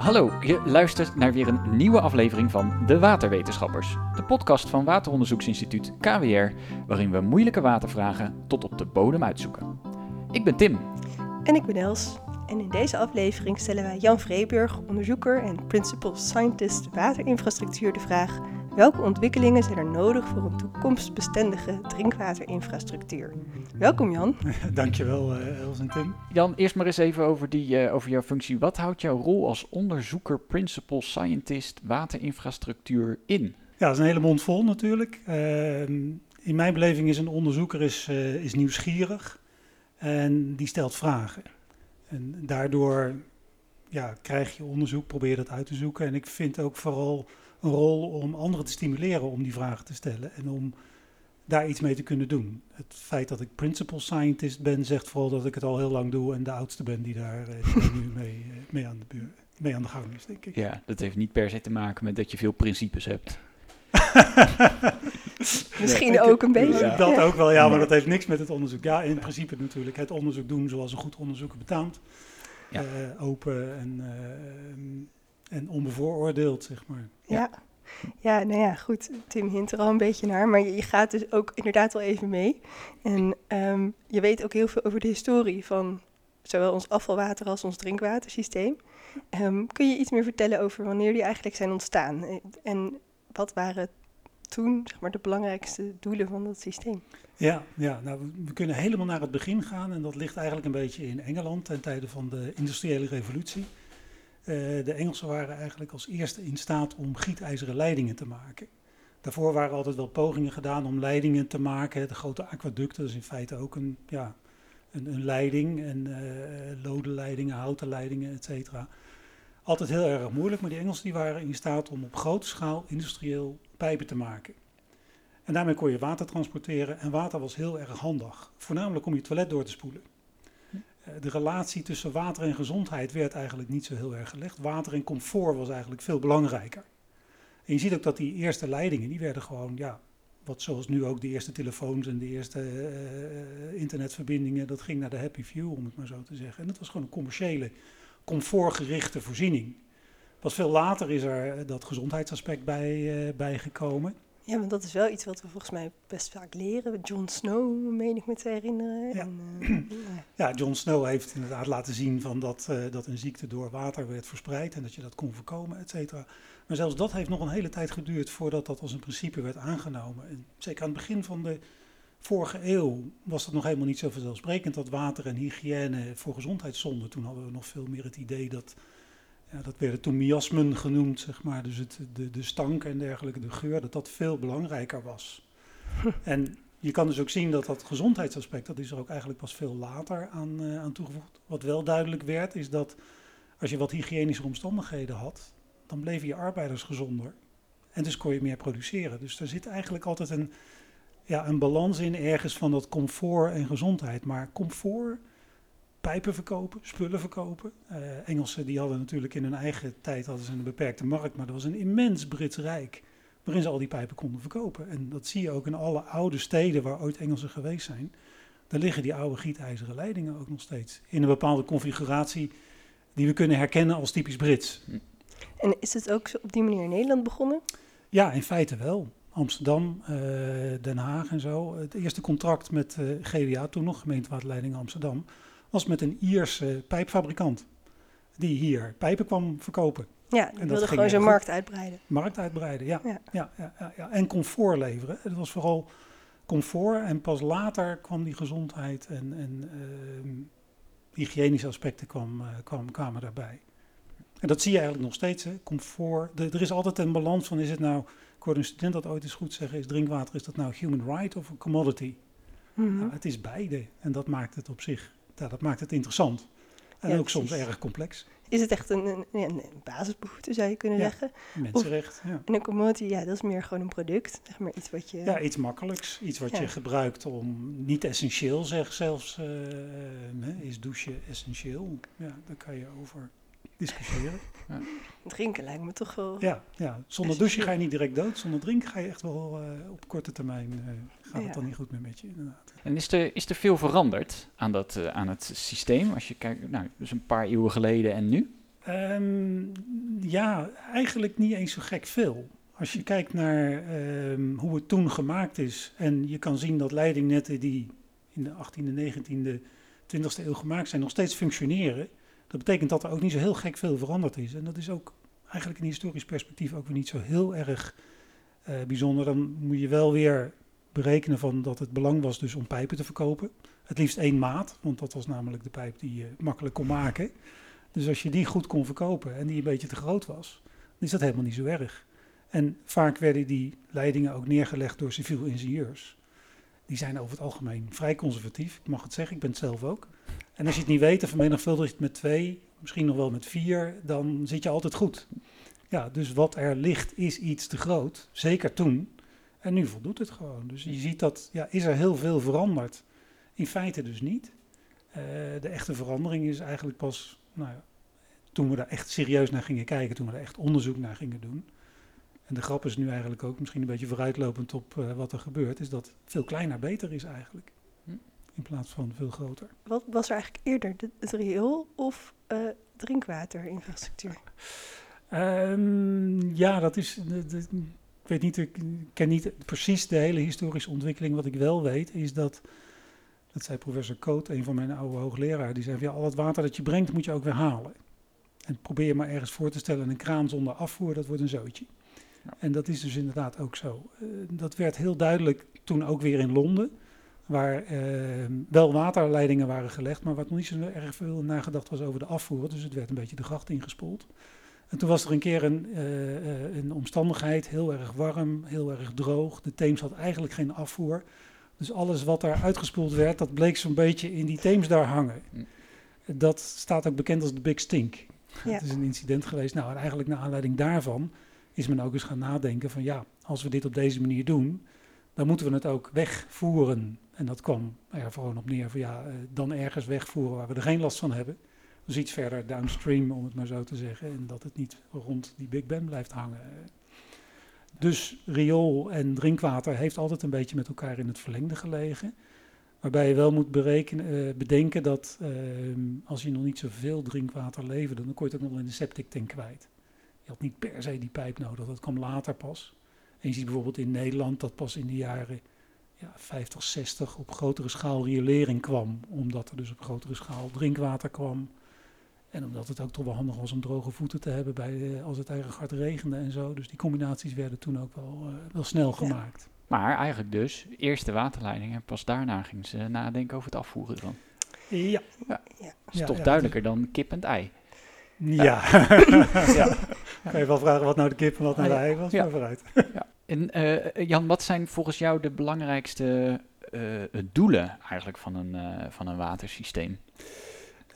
Hallo, je luistert naar weer een nieuwe aflevering van De Waterwetenschappers, de podcast van Wateronderzoeksinstituut KWR, waarin we moeilijke watervragen tot op de bodem uitzoeken. Ik ben Tim. En ik ben Els. En in deze aflevering stellen wij Jan Vreeburg, onderzoeker en principal scientist waterinfrastructuur, de vraag: welke ontwikkelingen zijn er nodig voor een toekomstbestendige drinkwaterinfrastructuur? Welkom Jan. Dankjewel uh, Els en Tim. Jan, eerst maar eens even over, die, uh, over jouw functie. Wat houdt jouw rol als onderzoeker, principal scientist waterinfrastructuur in? Ja, dat is een hele mond vol natuurlijk. Uh, in mijn beleving is een onderzoeker is, uh, is nieuwsgierig en die stelt vragen. En daardoor ja, krijg je onderzoek, probeer dat uit te zoeken. En ik vind ook vooral een rol om anderen te stimuleren om die vragen te stellen en om daar iets mee te kunnen doen. Het feit dat ik principal scientist ben, zegt vooral dat ik het al heel lang doe en de oudste ben die daar, die daar nu mee, mee, aan de buur, mee aan de gang is, denk ik. Ja, dat heeft niet per se te maken met dat je veel principes hebt. Misschien nee, ook een beetje. Ja. Dat ook wel, ja, maar dat heeft niks met het onderzoek. Ja, in principe natuurlijk het onderzoek doen zoals een goed onderzoeker betaamt. Ja. Uh, open en, uh, en onbevooroordeeld, zeg maar. Ja. Ja, nou ja, goed. Tim hint er al een beetje naar, maar je, je gaat dus ook inderdaad wel even mee. En um, je weet ook heel veel over de historie van zowel ons afvalwater als ons drinkwatersysteem. Um, kun je iets meer vertellen over wanneer die eigenlijk zijn ontstaan? En wat waren toen zeg maar, de belangrijkste doelen van dat systeem? Ja, ja nou, we kunnen helemaal naar het begin gaan en dat ligt eigenlijk een beetje in Engeland ten tijde van de industriële revolutie. Uh, de Engelsen waren eigenlijk als eerste in staat om gietijzeren leidingen te maken. Daarvoor waren altijd wel pogingen gedaan om leidingen te maken. De grote aquaducten, dat is in feite ook een, ja, een, een leiding. En uh, lode leidingen, houten leidingen, et cetera. Altijd heel erg moeilijk, maar die Engelsen die waren in staat om op grote schaal industrieel pijpen te maken. En daarmee kon je water transporteren en water was heel erg handig. Voornamelijk om je toilet door te spoelen. De relatie tussen water en gezondheid werd eigenlijk niet zo heel erg gelegd. Water en comfort was eigenlijk veel belangrijker. En je ziet ook dat die eerste leidingen, die werden gewoon, ja, wat zoals nu ook de eerste telefoons en de eerste uh, internetverbindingen, dat ging naar de happy few, om het maar zo te zeggen. En dat was gewoon een commerciële, comfortgerichte voorziening. Pas veel later is er dat gezondheidsaspect bij, uh, bijgekomen. Ja, want dat is wel iets wat we volgens mij best vaak leren. John Snow, meen ik me te herinneren. Ja, en, uh, ja John Snow heeft inderdaad laten zien van dat, uh, dat een ziekte door water werd verspreid en dat je dat kon voorkomen, et cetera. Maar zelfs dat heeft nog een hele tijd geduurd voordat dat als een principe werd aangenomen. En zeker aan het begin van de vorige eeuw was dat nog helemaal niet zo vanzelfsprekend dat water en hygiëne voor gezondheidszonde. Toen hadden we nog veel meer het idee dat ja, dat werden toen miasmen genoemd, zeg maar. Dus het, de, de stank en dergelijke, de geur, dat dat veel belangrijker was. en je kan dus ook zien dat dat gezondheidsaspect, dat is er ook eigenlijk pas veel later aan, uh, aan toegevoegd. Wat wel duidelijk werd, is dat als je wat hygiënische omstandigheden had, dan bleven je arbeiders gezonder. En dus kon je meer produceren. Dus er zit eigenlijk altijd een, ja, een balans in ergens van dat comfort en gezondheid. Maar comfort pijpen verkopen, spullen verkopen. Uh, Engelsen die hadden natuurlijk in hun eigen tijd hadden ze een beperkte markt, maar er was een immens Brits rijk waarin ze al die pijpen konden verkopen. En dat zie je ook in alle oude steden waar ooit Engelsen geweest zijn. Daar liggen die oude gietijzeren leidingen ook nog steeds in een bepaalde configuratie die we kunnen herkennen als typisch Brits. En is het ook op die manier in Nederland begonnen? Ja, in feite wel. Amsterdam, uh, Den Haag en zo. Het eerste contract met uh, GWA, toen nog gemeentewaterleiding Amsterdam, was met een Ierse pijpfabrikant. Die hier pijpen kwam verkopen. Ja, die wilde gewoon zijn markt uitbreiden. Markt uitbreiden, ja. Ja. Ja, ja, ja. En comfort leveren. Het was vooral comfort en pas later kwam die gezondheid en, en uh, hygiënische aspecten kwam, uh, kwam, kwamen daarbij. En dat zie je eigenlijk nog steeds, hè. comfort. De, er is altijd een balans van, is het nou, ik hoorde een student dat ooit eens goed zeggen, is drinkwater, is dat nou human right of a commodity? Mm -hmm. nou, het is beide en dat maakt het op zich ja, dat maakt het interessant. En ja, ook precies. soms erg complex. Is het echt een, een, een basisbehoefte, zou je kunnen ja, zeggen? Mensenrecht, ja. En een commodity, ja, dat is meer gewoon een product. Zeg maar iets wat je... Ja, iets makkelijks. Iets wat je gebruikt om, niet essentieel zeg zelfs, uh, is douchen essentieel? Ja, daar kan je over discussiëren. Ja. Drinken lijkt me toch wel... Ja, ja. zonder douchen ga je niet direct dood. Zonder drinken ga je echt wel uh, op korte termijn, uh, gaat het dan niet goed meer met je inderdaad. En is er, is er veel veranderd aan, dat, uh, aan het systeem? Als je kijkt, nou, dus een paar eeuwen geleden en nu? Ehm, ja, eigenlijk niet eens zo gek veel. Als je kijkt naar ehm, hoe het toen gemaakt is en je kan zien dat leidingnetten die in de 18e, 19e, 20e eeuw gemaakt zijn, nog steeds functioneren. Dat betekent dat er ook niet zo heel gek veel veranderd is. En dat is ook eigenlijk in historisch perspectief ook weer niet zo heel erg uh, bijzonder. Dan moet je wel weer berekenen van dat het belang was dus om pijpen te verkopen. Het liefst één maat, want dat was namelijk de pijp die je makkelijk kon maken. Dus als je die goed kon verkopen en die een beetje te groot was, dan is dat helemaal niet zo erg. En vaak werden die leidingen ook neergelegd door civiel ingenieurs. Die zijn over het algemeen vrij conservatief. Ik mag het zeggen, ik ben het zelf ook. En als je het niet weet, dan vermenigvuldig je het met twee, misschien nog wel met vier, dan zit je altijd goed. Ja, dus wat er ligt is iets te groot, zeker toen. En nu voldoet het gewoon. Dus je ziet dat, ja, is er heel veel veranderd? In feite dus niet. Uh, de echte verandering is eigenlijk pas, nou ja, toen we daar echt serieus naar gingen kijken, toen we daar echt onderzoek naar gingen doen. En de grap is nu eigenlijk ook, misschien een beetje vooruitlopend op uh, wat er gebeurt, is dat veel kleiner beter is eigenlijk. Hm. In plaats van veel groter. Wat was er eigenlijk eerder, de, het riool of uh, drinkwaterinfrastructuur? Um, ja, dat is. De, de, ik weet niet, ik ken niet precies de hele historische ontwikkeling. Wat ik wel weet, is dat. Dat zei professor Koot, een van mijn oude hoogleraren. Die zei: ja, al het water dat je brengt, moet je ook weer halen. En probeer je maar ergens voor te stellen: een kraan zonder afvoer, dat wordt een zootje. Ja. En dat is dus inderdaad ook zo. Uh, dat werd heel duidelijk toen ook weer in Londen waar uh, wel waterleidingen waren gelegd, maar wat nog niet zo erg veel nagedacht was over de afvoer. Dus het werd een beetje de gracht ingespoeld. En toen was er een keer een, uh, een omstandigheid, heel erg warm, heel erg droog. De Theems had eigenlijk geen afvoer. Dus alles wat daar uitgespoeld werd, dat bleek zo'n beetje in die Theems daar hangen. Hm. Dat staat ook bekend als de Big Stink. Ja. Het is een incident geweest. Nou, en eigenlijk naar aanleiding daarvan is men ook eens gaan nadenken van ja, als we dit op deze manier doen, dan moeten we het ook wegvoeren. En dat kwam er gewoon op neer van ja, dan ergens wegvoeren waar we er geen last van hebben. Dus iets verder downstream, om het maar zo te zeggen. En dat het niet rond die Big Ben blijft hangen. Dus riool en drinkwater heeft altijd een beetje met elkaar in het verlengde gelegen. Waarbij je wel moet berekenen, uh, bedenken dat uh, als je nog niet zoveel drinkwater leverde, dan kon je het ook nog wel in de septic tank kwijt. Had niet per se die pijp nodig, dat kwam later pas. En je ziet bijvoorbeeld in Nederland dat pas in de jaren ja, 50, 60 op grotere schaal riolering kwam. Omdat er dus op grotere schaal drinkwater kwam. En omdat het ook toch wel handig was om droge voeten te hebben bij, uh, als het eigenlijk hard regende en zo. Dus die combinaties werden toen ook wel, uh, wel snel gemaakt. Maar eigenlijk dus, eerst de waterleiding en pas daarna gingen ze nadenken over het afvoeren dan. Ja. ja. Dat is toch duidelijker dan kip en ei. Ja. ja. Kan je wel vragen wat nou de kip en wat nou de ei was, maar vooruit. ja. En uh, Jan, wat zijn volgens jou de belangrijkste doelen eigenlijk van een, van een watersysteem?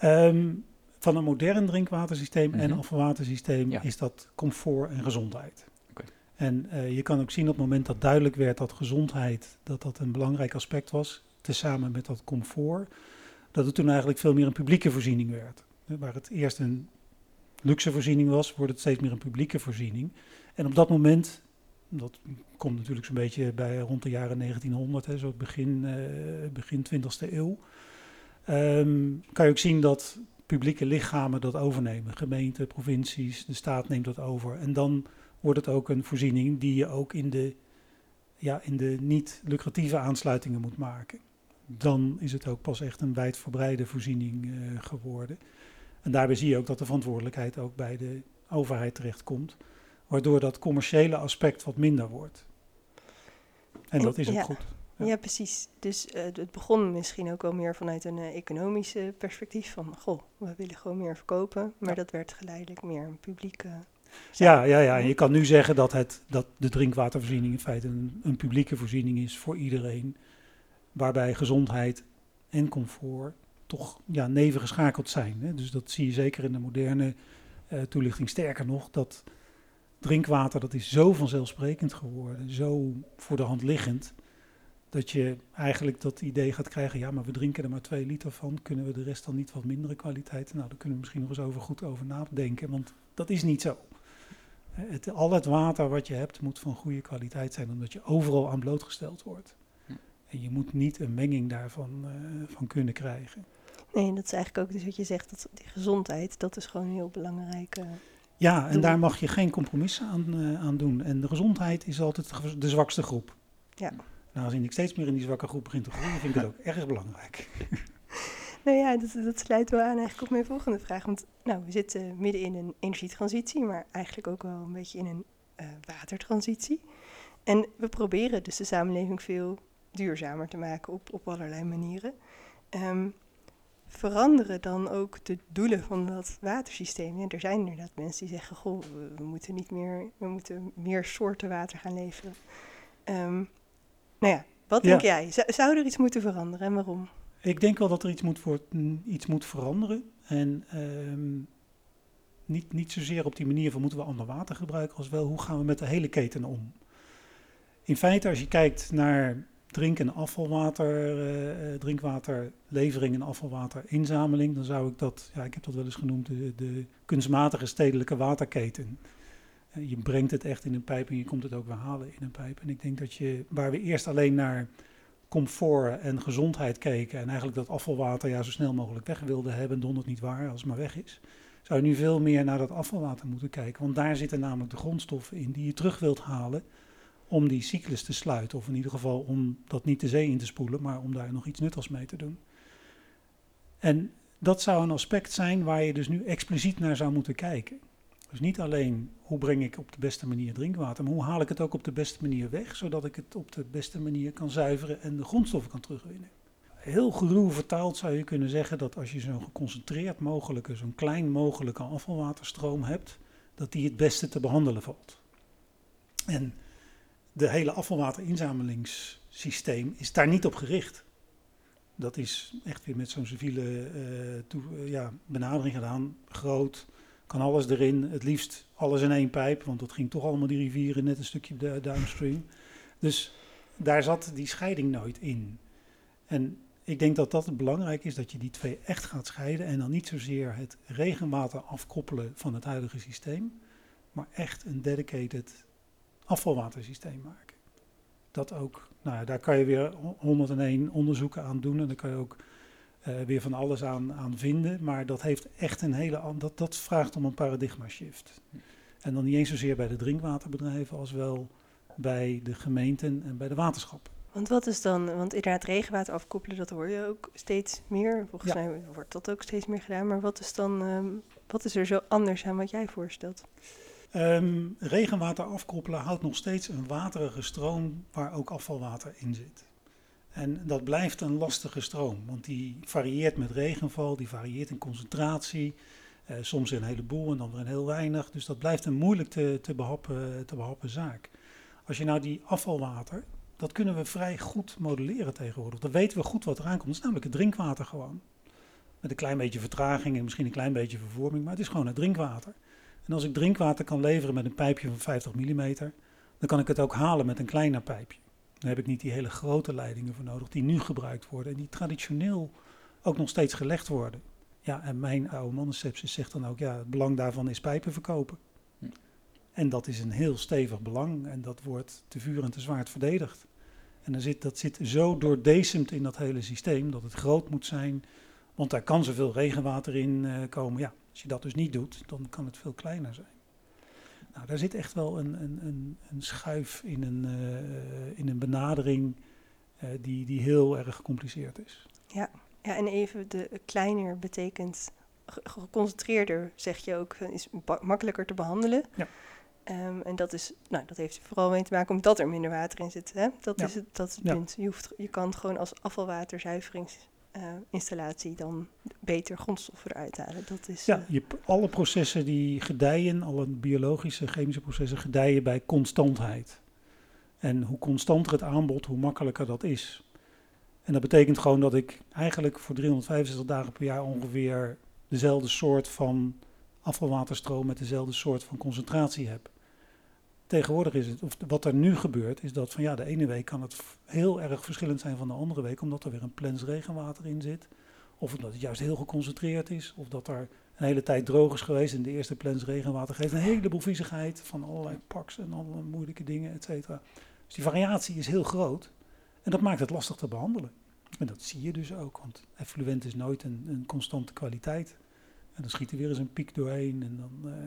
Um, van een modern drinkwatersysteem mm -hmm. en mhm. afvalwatersysteem ja. is dat comfort en gezondheid. Okay. En je kan ook zien op het moment dat duidelijk werd dat gezondheid dat dat een belangrijk aspect was, tezamen met dat comfort, dat het toen eigenlijk veel meer een publieke voorziening werd. Waar het eerst een luxe voorziening was, wordt het steeds meer een publieke voorziening. En op dat moment, dat komt natuurlijk zo'n beetje bij rond de jaren 1900, hè, zo begin, uh, begin 20e eeuw, um, kan je ook zien dat publieke lichamen dat overnemen. Gemeenten, provincies, de staat neemt dat over. En dan wordt het ook een voorziening die je ook in de, ja, in de niet lucratieve aansluitingen moet maken. Dan is het ook pas echt een wijdverbreide voorziening uh, geworden. En daarbij zie je ook dat de verantwoordelijkheid ook bij de overheid terechtkomt, waardoor dat commerciële aspect wat minder wordt. En dat is ook ja. goed. Ja. precies. Dus uh, het begon misschien ook wel meer vanuit een uh, economische perspectief van, goh, we willen gewoon meer verkopen, maar ja. dat werd geleidelijk meer een publieke. Ja, ja, ja. En je kan nu zeggen dat, het, dat de drinkwatervoorziening in feite een, een publieke voorziening is voor iedereen, waarbij gezondheid en comfort toch ja, neven geschakeld zijn. Hè. Dus dat zie je zeker in de moderne uh, toelichting. Sterker nog, dat drinkwater dat is zo vanzelfsprekend geworden, zo voor de hand liggend dat je eigenlijk dat idee gaat krijgen, ja, maar we drinken er maar twee liter van, kunnen we de rest dan niet wat mindere kwaliteit? Nou, daar kunnen we misschien nog eens over goed over nadenken, want dat is niet zo. Het, al het water wat je hebt moet van goede kwaliteit zijn, omdat je overal aan blootgesteld wordt. En je moet niet een menging daarvan uh, van kunnen krijgen. Nee, dat is eigenlijk ook dus wat je zegt, dat die gezondheid, dat is gewoon heel belangrijk. eh. Ja, en daar mag je geen compromissen aan, eh, aan doen. En de gezondheid is altijd de zwakste groep. Ja. Nou, als ik steeds meer in die zwakke groep begin te groeien, vind ik het ook erg belangrijk. Nou ja, dat, dat sluit wel aan eigenlijk op mijn volgende vraag. Want nou, we zitten midden in een energietransitie, maar eigenlijk ook wel een beetje in een eh, watertransitie. En we proberen dus de samenleving veel duurzamer te maken op, op allerlei manieren. Ehm, veranderen dan ook de doelen van dat watersysteem? Ja, er zijn inderdaad mensen die zeggen, goh, we, we moeten niet meer, we moeten meer soorten water gaan leveren. Ehm, nou ja, wat Ja. denk jij? Zou, zou er iets moeten veranderen en waarom? Ik denk wel dat er iets moet, voor, iets moet veranderen. En ehm, niet, niet zozeer op die manier van moeten we ander water gebruiken, als wel hoe gaan we met de hele keten om. In feite, als je kijkt naar drink- en afvalwater, eh, eh, drinkwaterlevering en afvalwaterinzameling, dan zou ik dat, ja, ik heb dat wel eens genoemd, de, kunstmatige stedelijke waterketen. Eh, je brengt het echt in een pijp en je komt het ook weer halen in een pijp. En ik denk dat je, waar we eerst alleen naar comfort en gezondheid keken en eigenlijk dat afvalwater ja, zo snel mogelijk weg wilden hebben, dondert niet waar als het maar weg is, zou je nu veel meer naar dat afvalwater moeten kijken. Want daar zitten namelijk de grondstoffen in die je terug wilt halen om die cyclus te sluiten. Of in ieder geval om dat niet de zee in te spoelen, maar om daar nog iets nuttigs mee te doen. En dat zou een aspect zijn waar je dus nu expliciet naar zou moeten kijken. Dus niet alleen hoe breng ik op de beste manier drinkwater, maar hoe haal ik het ook op de beste manier weg, zodat ik het op de beste manier kan zuiveren en de grondstoffen kan terugwinnen. Heel geruw vertaald zou je kunnen zeggen dat als je zo'n geconcentreerd mogelijke, zo'n klein mogelijke afvalwaterstroom hebt, dat die het beste te behandelen valt. En de hele afvalwaterinzamelingssysteem is daar niet op gericht. Dat is echt weer met zo'n civiele eh, eh, ja, benadering gedaan. Groot, kan alles erin. Het liefst alles in één pijp, want dat ging toch allemaal die rivieren net een stukje downstream. Dus daar zat die scheiding nooit in. En ik denk dat dat belangrijk is, dat je die twee echt gaat scheiden. En dan niet zozeer het regenwater afkoppelen van het huidige systeem, maar echt een dedicated afvalwatersysteem maken. Dat ook, nou ja, daar kan je weer 101 onderzoeken aan doen en daar kan je ook eh, weer van alles aan, aan vinden. Maar dat heeft echt een hele dat, dat vraagt om een paradigma shift. En dan niet eens zozeer bij de drinkwaterbedrijven als wel bij de gemeenten en bij de waterschappen. Want wat is dan, want inderdaad regenwater afkoppelen, dat hoor je ook steeds meer. Volgens Ja. mij wordt dat ook steeds meer gedaan. Maar wat is dan, ehm, wat is er zo anders aan wat jij voorstelt? Ehm, regenwater afkoppelen houdt nog steeds een waterige stroom waar ook afvalwater in zit. En dat blijft een lastige stroom, want die varieert met regenval, die varieert in concentratie, eh, soms een heleboel en dan weer een heel weinig. Dus dat blijft een moeilijk te, te, behappen, te zaak. Als je nou die afvalwater, dat kunnen we vrij goed modelleren tegenwoordig. Dan weten we goed wat eraan komt. Dat is namelijk het drinkwater gewoon. Met een klein beetje vertraging en misschien een klein beetje vervorming, maar het is gewoon het drinkwater. En als ik drinkwater kan leveren met een pijpje van 50 mm, dan kan ik het ook halen met een kleiner pijpje. Dan heb ik niet die hele grote leidingen voor nodig die nu gebruikt worden en die traditioneel ook nog steeds gelegd worden. Ja, en mijn oude mannensepsis zegt dan ook, ja, het belang daarvan is pijpen verkopen. Hm. En dat is een heel stevig belang en dat wordt te vuur en te zwaard verdedigd. En zit, dat zit zo doordecemd in dat hele systeem dat het groot moet zijn, want daar kan zoveel regenwater in eh, komen. Ja, als je dat dus niet doet, dan kan het veel kleiner zijn. Nou, daar zit echt wel een, een, een, een schuif in een, eh, in een benadering eh, die, die heel erg gecompliceerd is. Ja, en even de kleiner betekent ge- geconcentreerder, zeg je ook, eh, is makkelijker te behandelen. Ja. Ehm, en dat, is, nou, dat heeft vooral mee te maken omdat er minder water in zit. Hè? Dat, Ja. is het, dat is het Ja. punt. Je, hoeft, je kan gewoon als afvalwaterzuiveringsinstallatie dan beter grondstoffen eruit halen. Dat is, Ja, eh, je, alle processen die gedijen, alle biologische, chemische processen gedijen bij constantheid. En hoe constanter het aanbod, hoe makkelijker dat is. En dat betekent gewoon dat ik eigenlijk voor 365 dagen per jaar ongeveer dezelfde soort van afvalwaterstroom met dezelfde soort van concentratie heb. Tegenwoordig is het, of wat er nu gebeurt, is dat van ja, de ene week kan het heel erg verschillend zijn van de andere week, omdat er weer een plens regenwater in zit. Of omdat het juist heel geconcentreerd is, of dat er een hele tijd droog is geweest en de eerste plens regenwater geeft een heleboel viezigheid van allerlei paks en allerlei moeilijke dingen, et cetera. Dus die variatie is heel groot en dat maakt het lastig te behandelen. En dat zie je dus ook, want effluent is nooit een, een constante kwaliteit. En dan schiet er weer eens een piek doorheen en dan, uh,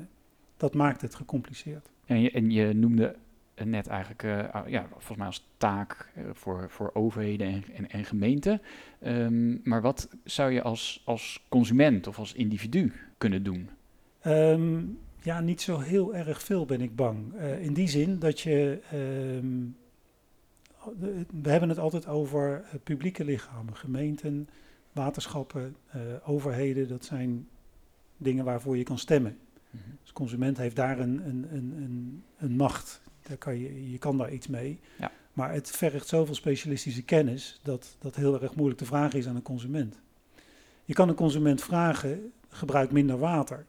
dat maakt het gecompliceerd. En je, en je noemde net eigenlijk, uh, ja, volgens mij als taak uh, voor, voor overheden en, en, en gemeenten. Um, maar wat zou je als, als consument of als individu kunnen doen? Um, ja, niet zo heel erg veel ben ik bang. Uh, in die zin dat je. Um, we hebben het altijd over publieke lichamen, gemeenten, waterschappen, overheden. Dat zijn dingen waarvoor je kan stemmen. -hmm. Dus consument heeft daar een, een, een, een, een macht daar kan je, je kan daar iets mee. Ja. Maar het vergt zoveel specialistische kennis dat dat heel erg moeilijk te vragen is aan een consument. Je kan een consument vragen, gebruik minder water.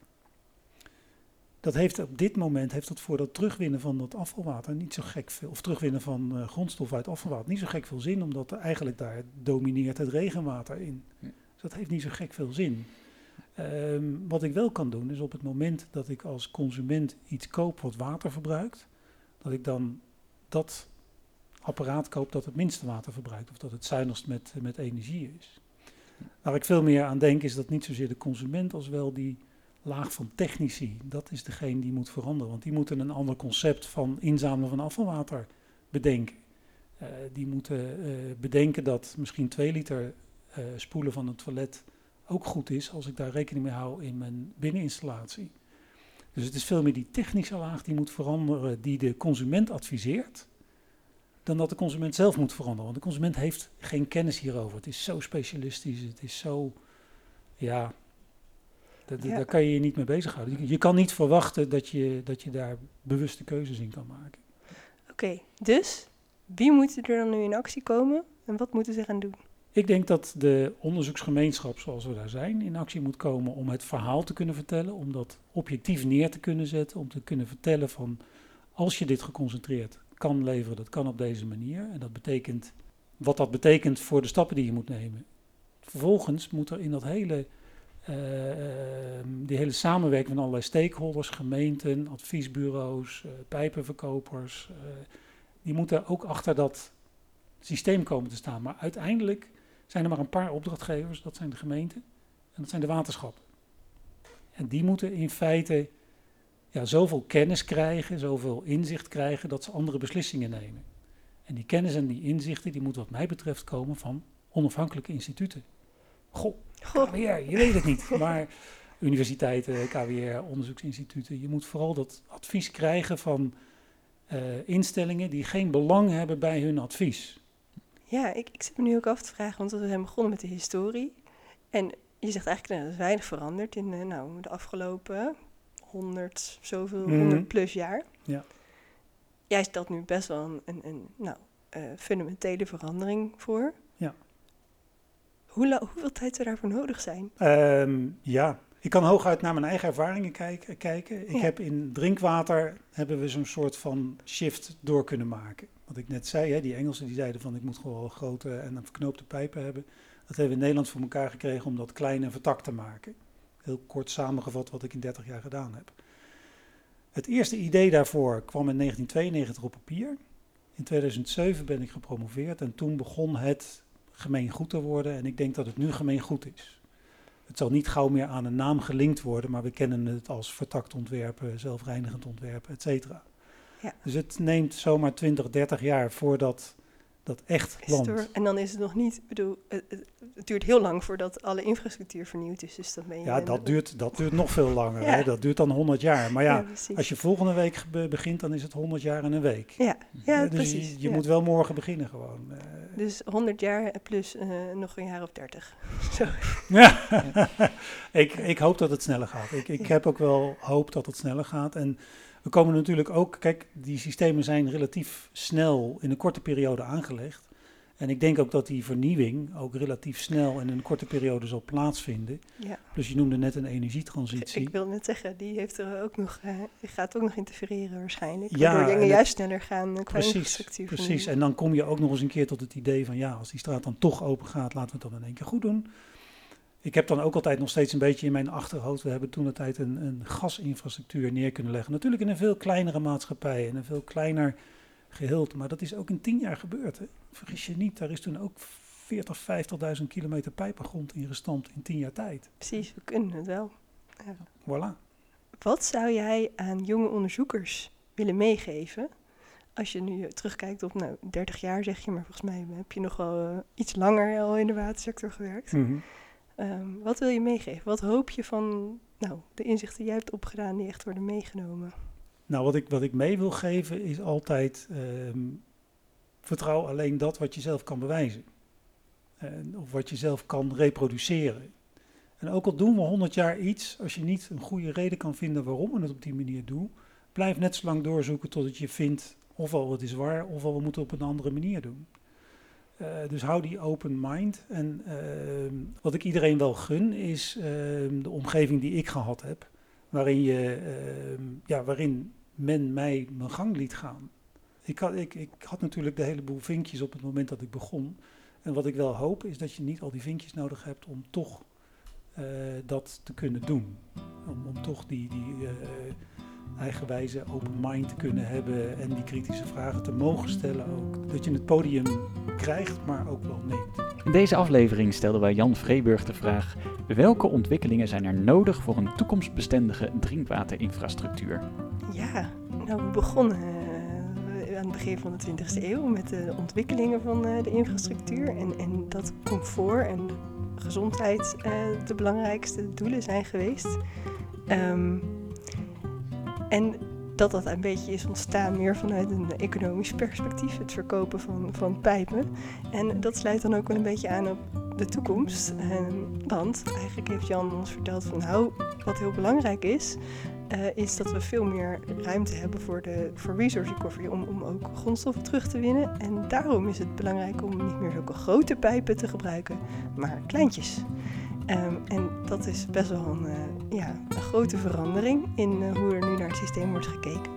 Dat heeft op dit moment heeft dat voor dat terugwinnen van dat afvalwater niet zo gek veel, of terugwinnen van uh, grondstof uit afvalwater niet zo gek veel zin, omdat eigenlijk daar domineert het regenwater in. Dus dat heeft niet zo gek veel zin. Um, wat ik wel kan doen, is op het moment dat ik als consument iets koop wat water verbruikt, dat ik dan dat apparaat koop dat het minste water verbruikt of dat het zuinigst met, met energie is. Waar ik veel meer aan denk is dat niet zozeer de consument als wel die laag van technici, dat is degene die moet veranderen. Want die moeten een ander concept van inzamelen van afvalwater bedenken. Uh, die moeten uh, bedenken dat misschien 2 liter spoelen van het toilet ook goed is als ik daar rekening mee hou in mijn binneninstallatie. Dus het is veel meer die technische laag die moet veranderen, die de consument adviseert, dan dat de consument zelf moet veranderen. Want de consument heeft geen kennis hierover. Het is zo specialistisch, het is zo, ja, dat, ja. daar kan je je niet mee bezighouden. Je, je kan niet verwachten dat je, dat je daar bewuste keuzes in kan maken. Oké, okay, dus wie moet er dan nu in actie komen en wat moeten ze gaan doen? Ik denk dat de onderzoeksgemeenschap zoals we daar zijn in actie moet komen om het verhaal te kunnen vertellen, om dat objectief neer te kunnen zetten, om te kunnen vertellen van als je dit geconcentreerd kan leveren, dat kan op deze manier. En dat betekent wat dat betekent voor de stappen die je moet nemen. Vervolgens moet er in dat hele, uh, die hele samenwerking van allerlei stakeholders, gemeenten, adviesbureaus, uh, pijpenverkopers, uh, die moeten ook achter dat systeem komen te staan. Maar uiteindelijk zijn er maar een paar opdrachtgevers, dat zijn de gemeenten en dat zijn de waterschappen. En die moeten in feite ja, zoveel kennis krijgen, zoveel inzicht krijgen, dat ze andere beslissingen nemen. En die kennis en die inzichten, die moeten wat mij betreft komen van onafhankelijke instituten. Goh. KWR, je weet het niet, maar universiteiten, KWR, onderzoeksinstituten, je moet vooral dat advies krijgen van uh, instellingen die geen belang hebben bij hun advies. Ja, ik, ik zit me nu ook af te vragen, want we zijn begonnen met de historie. En je zegt eigenlijk, nou, er is weinig veranderd in uh, nou, de afgelopen 100, zoveel, Mhm. 100 plus jaar. Ja. Jij stelt nu best wel een, een, een nou, eh, fundamentele verandering voor. Ja. Hoe hoeveel tijd zou daarvoor nodig zijn? Ehm, ja, ik kan hooguit naar mijn eigen ervaringen kijken. kijken. Ik Ja. heb in drinkwater hebben we zo'n soort van shift door kunnen maken. Wat ik net zei, hè, die Engelsen die zeiden van ik moet gewoon wel grote en verknoopte pijpen hebben. Dat hebben we in Nederland voor elkaar gekregen om dat klein en vertakt te maken. Heel kort samengevat wat ik in 30 jaar gedaan heb. Het eerste idee daarvoor kwam in 1992 op papier. In 2007 ben ik gepromoveerd en toen begon het gemeengoed te worden. En ik denk dat het nu gemeengoed is. Het zal niet gauw meer aan een naam gelinkt worden, maar we kennen het als vertakt ontwerpen, zelfreinigend ontwerpen, et cetera. Ja. Dus het neemt zomaar 20, 30 jaar voordat dat echt en dan is het nog niet, bedoel, het, het- duurt heel lang voordat alle infrastructuur vernieuwd is. Dus dan ben je Ja, dat duurt, dat duurt nog veel langer. Ja. Hè? Dat duurt dan 100 jaar. Maar ja, als je volgende week be- begint, dan is het 100 jaar in een week. Ja, ja Eh, dus precies. je, moet wel morgen beginnen gewoon. Eh, Dus 100 jaar plus eh, nog een jaar of 30. Zo. Ja, ik, ik hoop dat het sneller gaat. Ik, ik heb ook wel hoop dat het sneller gaat. En we komen natuurlijk ook, kijk, die systemen zijn relatief snel in een korte periode aangelegd. En ik denk ook dat die vernieuwing ook relatief snel en in een korte periode zal plaatsvinden. Ja. Plus je noemde net een energietransitie. ik wil net zeggen, die heeft er ook nog, die gaat ook nog interfereren waarschijnlijk. Ja, waardoor en dingen juist sneller gaan eh, qua Precies, infrastructuur. precies. En dan kom je ook nog eens een keer tot het idee van ja, als die straat dan toch open gaat, laten we het dan in één keer goed doen. Ik heb dan ook altijd nog steeds een beetje in mijn achterhoofd, we hebben toen de tijd een, een gasinfrastructuur neer kunnen leggen. Natuurlijk in een veel kleinere maatschappij en een veel kleiner geheel, maar dat is ook in tien jaar gebeurd. Hè? Vergis je niet, daar is toen ook 40, 50.000 kilometer pijpengrond ingestampt in 10 jaar tijd. Precies, we kunnen het wel. Ja. Voilà. Wat zou jij aan jonge onderzoekers willen meegeven? Als je nu terugkijkt op nou, 30 jaar, zeg je, maar volgens mij heb je nog wel eh, iets langer al in de watersector gewerkt. Mhm. Ehm, wat wil je meegeven? Wat hoop je van nou, de inzichten die jij hebt opgedaan die echt worden meegenomen? Nou, wat ik, wat ik mee wil geven is altijd ehm, vertrouw alleen dat wat je zelf kan bewijzen. En, of wat je zelf kan reproduceren. En ook al doen we 100 jaar iets, als je niet een goede reden kan vinden waarom we het op die manier doen, blijf net zo lang doorzoeken totdat je vindt ofwel het is waar, ofwel we moeten het op een andere manier doen. Eh, dus hou die open mind. En ehm, wat ik iedereen wel gun, is ehm, de omgeving die ik gehad heb. Waarin, je, ja, waarin men mij mijn gang liet gaan. Ik had, ik, ik had natuurlijk de heleboel vinkjes op het moment dat ik begon. En wat ik wel hoop, is dat je niet al die vinkjes nodig hebt om toch eh, dat te kunnen doen. Om, om toch die, die eh, eigenwijze open mind te kunnen hebben en die kritische vragen te mogen stellen ook. Dat je het podium krijgt, maar ook wel neemt. In deze aflevering stelden wij Jan Vreeburg de vraag: welke ontwikkelingen zijn er nodig voor een toekomstbestendige drinkwaterinfrastructuur? Ja, nou we begonnen uh, aan het begin van de 20e eeuw met de ontwikkelingen van uh, de infrastructuur en, en dat comfort en gezondheid uh, de belangrijkste doelen zijn geweest. Um, en dat dat een beetje is ontstaan meer vanuit een economisch perspectief, het verkopen van, van pijpen. En dat sluit dan ook wel een beetje aan op de toekomst. want eigenlijk heeft Jan ons verteld van nou, wat heel belangrijk is, uh, is dat we veel meer ruimte hebben voor, de, voor resource recovery, om, om ook grondstoffen terug te winnen. En daarom is het belangrijk om niet meer zulke grote pijpen te gebruiken, maar kleintjes. Um, en dat is best wel een, uh, ja, een grote verandering in uh, hoe er nu naar het systeem wordt gekeken.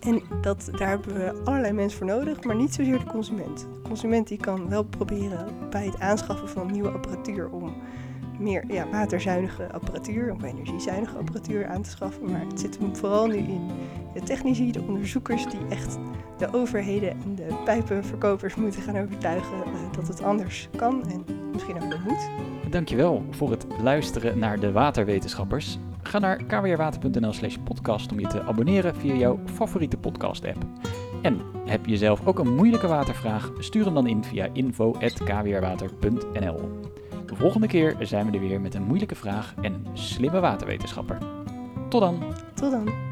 En dat, daar hebben we allerlei mensen voor nodig, maar niet zozeer de consument. De consument die kan wel proberen bij het aanschaffen van nieuwe apparatuur om meer ja, waterzuinige apparatuur of energiezuinige apparatuur aan te schaffen. Maar het zit hem vooral nu in de technici, de onderzoekers die echt de overheden en de pijpenverkopers moeten gaan overtuigen uh, dat het anders kan en misschien ook wel moet. Dankjewel voor het luisteren naar de waterwetenschappers. Ga naar kwrwater.nl slash podcast om je te abonneren via jouw favoriete podcast app. En heb je zelf ook een moeilijke watervraag? Stuur hem dan in via info.kwrwater.nl volgende keer zijn we er weer met een moeilijke vraag en een slimme waterwetenschapper. Tot dan! Tot dan!